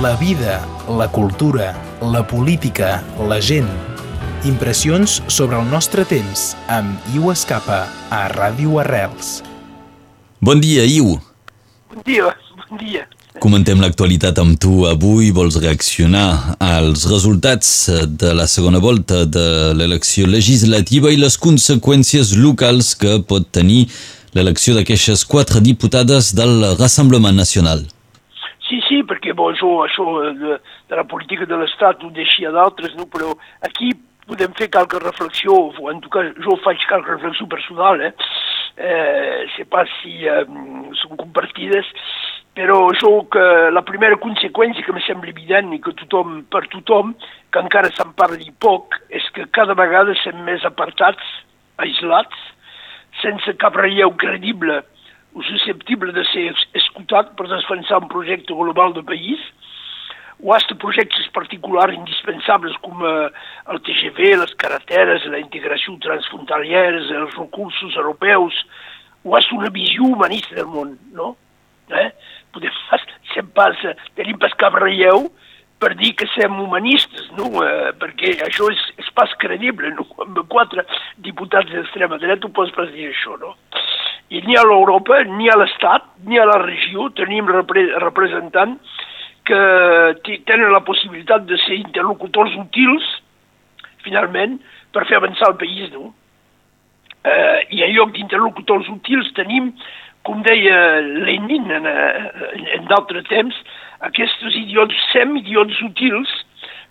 la vida, la cultura, la política, la gent. Impressions sobre el nostre temps amb Iu Escapa a Ràdio Arrels. Bon dia, Iu. Bon dia, bon dia. Comentem l'actualitat amb tu. Avui vols reaccionar als resultats de la segona volta de l'elecció legislativa i les conseqüències locals que pot tenir l'elecció d'aquestes quatre diputades del Rassemblement Nacional. Sí, sí, perquè bo, això, això de, de la política de l'Estat ho deixia d'altres, no? però aquí podem fer qualque reflexió, o en tot cas jo faig qualque reflexió personal, eh? eh sé pas si eh, són compartides, però jo que la primera conseqüència que em sembla evident i que tothom, per tothom, que encara se'n parli poc, és que cada vegada som més apartats, aislats, sense cap relleu credible susceptible de ser escoltat per defensar un projecte global de país, o hasta projectes particulars indispensables com eh, el TGV, les carreteres, la integració transfrontaliera, els recursos europeus, o hasta una visió humanista del món, no? Eh? Podem, sem pas, tenim pas cap relleu per dir que som humanistes, no? Eh, perquè això és, és pas credible, no? Amb quatre diputats d'extrema dreta ho pots pas dir això, no? I ni a l'Europa, ni a l'Estat, ni a la regió tenim repre representants que tenen la possibilitat de ser interlocutors útils, finalment, per fer avançar el país, no? Eh, I en lloc d'interlocutors útils tenim, com deia Lenin en, en, en d'altres temps, aquests idiots semi-idiots útils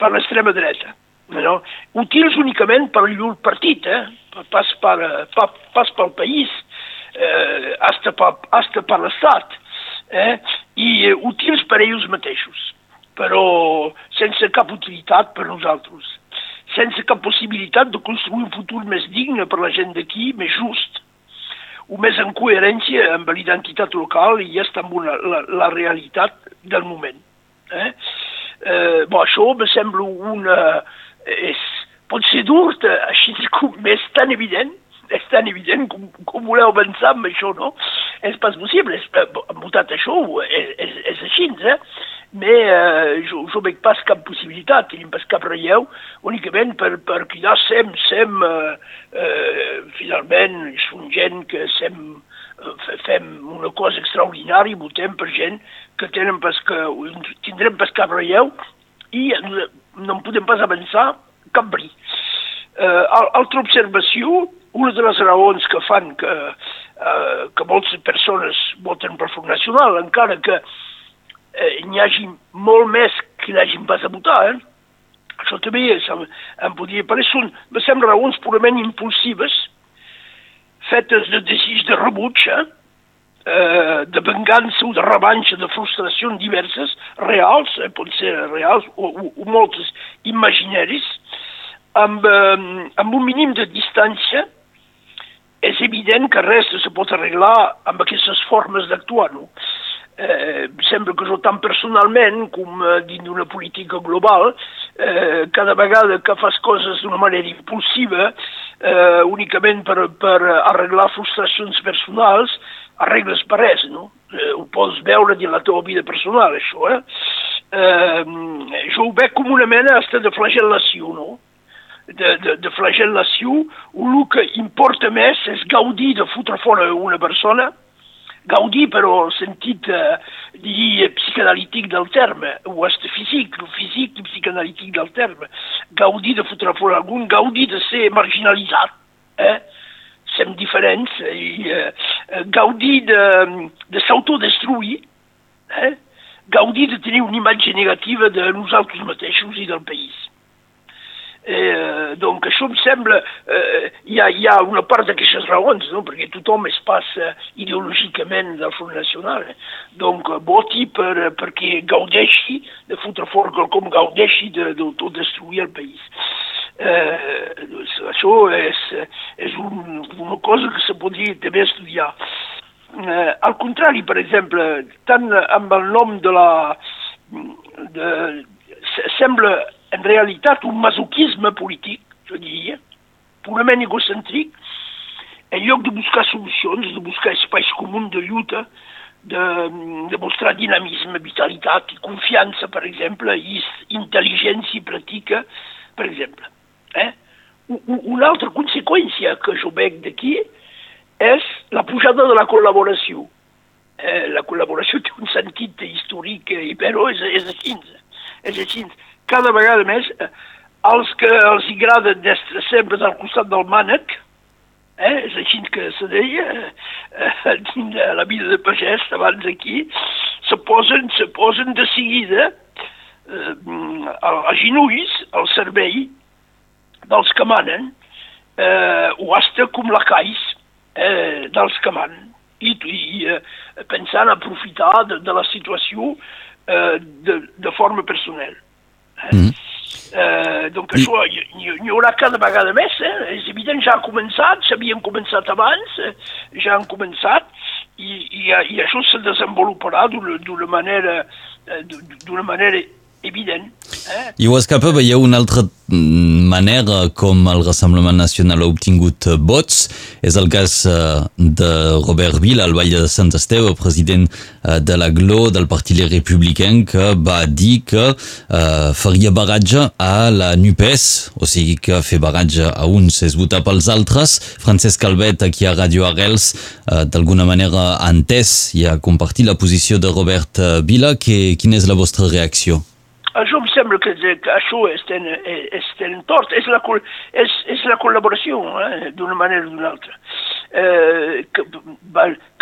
per l'extrema dreta. No? Útils únicament per llur partit, eh? pas, per, pas, pas pel país, eh, hasta, per, hasta per l'Estat, eh, i eh, útils per ells mateixos, però sense cap utilitat per nosaltres, sense cap possibilitat de construir un futur més digne per la gent d'aquí, més just, o més en coherència amb l'identitat local i està amb una, la, la realitat del moment. Eh? Eh, bon, això me sembla una... És, pot ser dur, així com és tan evident, és tan evident com, com voleu avançar amb això, no? És pas possible, és, hem votat això, és, és, és així, eh? Mais eh, jo, jo veig pas cap possibilitat, tenim pas cap relleu, únicament per, per cridar sem, sem, eh, eh, finalment, són gent que sem, eh, fem una cosa extraordinària, votem per gent que tenen pas que, tindrem pas cap relleu i no en podem pas avançar cap bri. Eh, altra observació, una de les raons que fan que, eh, que moltes persones voten per Front Nacional, encara que eh, n'hi hagi molt més que n'hagin pas a votar, eh? això també és, em, em podria parer, són, me sembla, raons purament impulsives, fetes de desig de rebuig, eh? eh, de vengança o de revanxa, de frustracions diverses, reals, eh, pot ser reals, o, o, o moltes imaginaris, amb, eh, amb un mínim de distància és evident que res se pot arreglar amb aquestes formes d'actuar. No? Eh, sembla que jo tant personalment com eh, dins d'una política global, eh, cada vegada que fas coses d'una manera impulsiva, eh, únicament per, per arreglar frustracions personals, arregles per res, no? Eh, ho pots veure dins la teva vida personal, això, eh? eh jo ho veig com una mena de flagel·lació, no? De, de, de flagel·lació, el que importa més és gaudir de fotre fora una persona, gaudir però el sentit eh, dir, psicanalític del terme, o est físic, el físic i psicanalític del terme, gaudir de fotre fora algun, gaudir de ser marginalitzat, eh? sem diferents, i eh, gaudir de, de s'autodestruir, eh? gaudir de tenir una imatge negativa de nosaltres mateixos i del país. Eh, donc això em sembla, eh, hi, ha, hi ha una part d'aquestes raons, no? perquè tothom es passa ideològicament del Front Nacional. Eh? Donc voti per, perquè gaudeixi de fotre fort quelcom, gaudeixi de, de, de el país. Eh, això és, és un, una cosa que se podria també estudiar. Eh, al contrari, per exemple, tant amb el nom de la... De, sembla en realitat un masoquisme polític, jo diria, purament egocèntric, en lloc de buscar solucions, de buscar espais comuns de lluita, de, de mostrar dinamisme, vitalitat confiança, per exemple, i intel·ligència pràctica, per exemple. Eh? Una altra conseqüència que jo veig d'aquí és la pujada de la col·laboració. Eh, la col·laboració té un sentit històric, i però és, és així. És així. Cada vegada més, eh, els que els agrada d'estar sempre al costat del mànec, eh, és així que se deia, eh, dins de la vida de pagès, abans aquí, se posen, se posen de seguida eh, a, a genolls al servei dels que manen, eh, o hasta com lacais eh, dels que manen, i, i eh, pensant aprofitar de, de la situació eh, de, de forma personal. Eh? Mm. Eh, donc això n'hi haurà cada vegada més, eh? és evident, ja ha començat, s'havien començat abans, eh? ja han començat, i, i, i això se desenvoluparà d'una manera, eh, d'una manera evident. Eh? I ho escapa, veieu una altra manera com el Rassemblement Nacional ha obtingut vots. És el cas eh, de Robert Vila, el Vall de Sant Esteve, president eh, de la GLO, del Partit Republicà, que va dir que eh, faria baratge a la NUPES, o sigui que fer baratge a uns és votar pels altres. Francesc Calvet, aquí a Radio Arrels, eh, d'alguna manera ha entès i ha compartit la posició de Robert Vila. Que, quina és la vostra reacció? Això em sembla que, que això estem, estem tort, és la, és, és la col·laboració eh, d'una manera o d'una altra. Eh, que,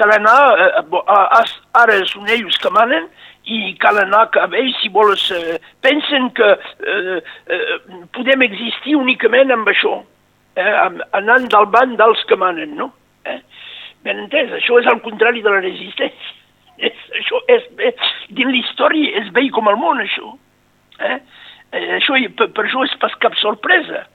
cal anar, eh, ara són ells que manen, i cal anar cap ells si vols, eh, pensen que eh, eh, podem existir únicament amb això, eh, anant del banc dels que manen, no? Eh? Ben entès, això és al contrari de la resistència. És, això és, és, dins l'història és vell com el món, això. Eh? Eh, això, per, per això és pas cap sorpresa,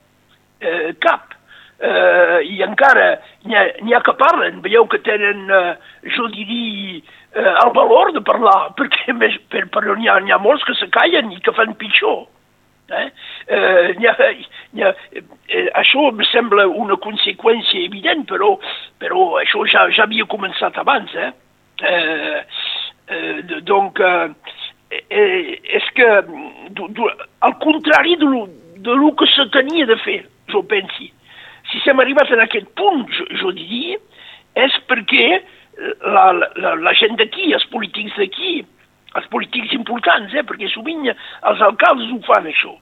eh, cap. Eh, I encara n'hi ha, ha que parlen, veieu que tenen, eh, jo diria, eh, el valor de parlar, perquè més, per, però n'hi ha, ha molts que se callen i que fan pitjor. Eh? Eh, ha, ha, eh, això em sembla una conseqüència evident, però, però això ja, ja havia començat abans. Eh? Eh, eh, donc, eh, eh, és que, al contrari de lo, de lo que se tenia de fer, jo pensi. Si s'hem arribat en aquest punt, jo, jo diria, és perquè la, la, la gent d'aquí, els polítics d'aquí, els polítics importants, eh, perquè sovint els alcaldes ho fan això,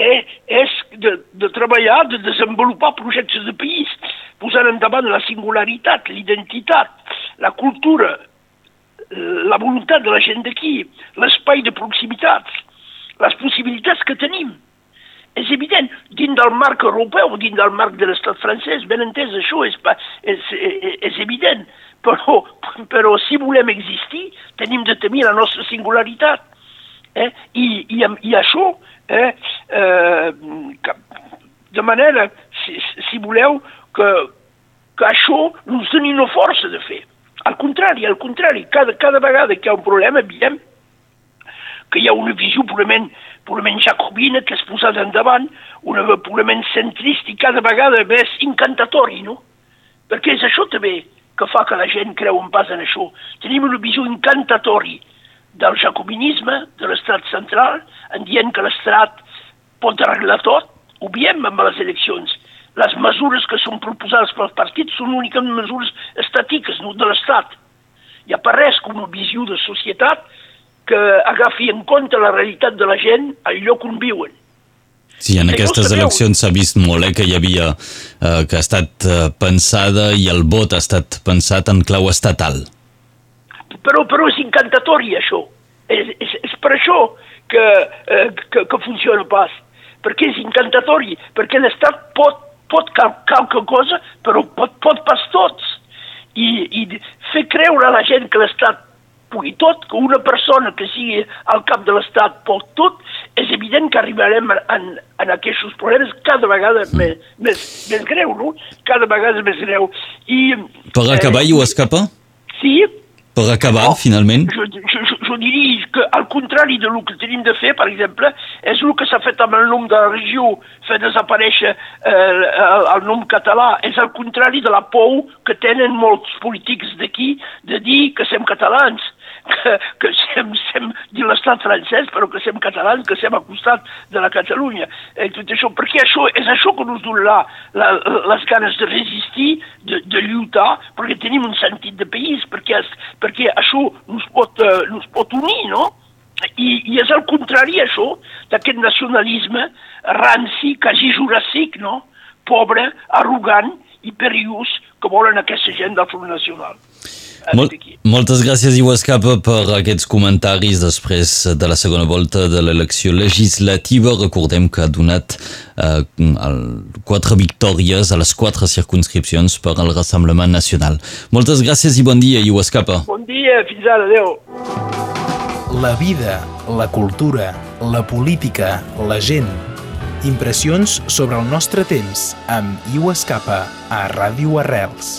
eh, és de, de treballar, de desenvolupar projectes de país, posant endavant la singularitat, l'identitat, la cultura, la voluntat de la gent d'aquí, l'espai de proximitats, les possibilitats que tenim. És evident, dins del marc europeu, dins del marc de l'estat francès, ben entès, això és, és, és, és evident, però, però si volem existir, tenim de tenir la nostra singularitat. Eh? I, i, I això, eh, eh, de manera, si, si voleu, que, que això ens doni una força de fer. Al contrari, al contrari, cada, cada vegada que hi ha un problema, veiem que hi ha una visió purament, purament jacobina que és posada endavant, un purament centrista i cada vegada més encantatori, no? Perquè és això també que fa que la gent creu en pas en això. Tenim una visió encantatori del jacobinisme, de l'estat central, en dient que l'estat pot arreglar tot, ho veiem amb les eleccions les mesures que són proposades pels partits són únicament mesures estàtiques, no de l'Estat. Hi ha per res com una visió de societat que agafi en compte la realitat de la gent al lloc on viuen. Sí, en aquestes eleccions s'ha vist molt eh, que hi havia, eh, que ha estat eh, pensada i el vot ha estat pensat en clau estatal. Però, però és encantatori això. És, és, és per això que, eh, que, que funciona pas. Perquè és encantatori, perquè l'Estat pot pot cal, qualque cosa, però pot, pot pas tots. I, I fer creure a la gent que l'Estat pugui tot, que una persona que sigui al cap de l'Estat pot tot, és evident que arribarem en, en aquests problemes cada vegada més, més, més greu, no? Cada vegada més greu. I, per acabar, eh, i ho escapa? Sí, per acabar, no, finalment? Jo, jo, jo, jo diria que, al contrari de lo que tenim de fer, per exemple, és el que s'ha fet amb el nom de la regió, fer desaparèixer eh, el, el nom català, és al contrari de la por que tenen molts polítics d'aquí de dir que som catalans que, que sem, sem de l'estat francès, però que som catalans, que som a costat de la Catalunya. I tot això, perquè això és això que ens dona la, la, les ganes de resistir, de, de lluitar, perquè tenim un sentit de país, perquè, perquè això ens pot, uh, ens pot unir, no? I, I és el contrari, això, d'aquest nacionalisme ranci, quasi juràssic, no? pobre, arrogant i perillós que volen aquesta gent del Front Nacional. Mol moltes gràcies, Iwascapa, per aquests comentaris després de la segona volta de l'elecció legislativa. Recordem que ha donat eh, quatre victòries a les quatre circunscripcions per al Rassemblement Nacional. Moltes gràcies i bon dia, Iwascapa. Bon dia, fins ara, adeu. La vida, la cultura, la política, la gent Impressions sobre el nostre temps amb Iu Escapa a Ràdio Arrels.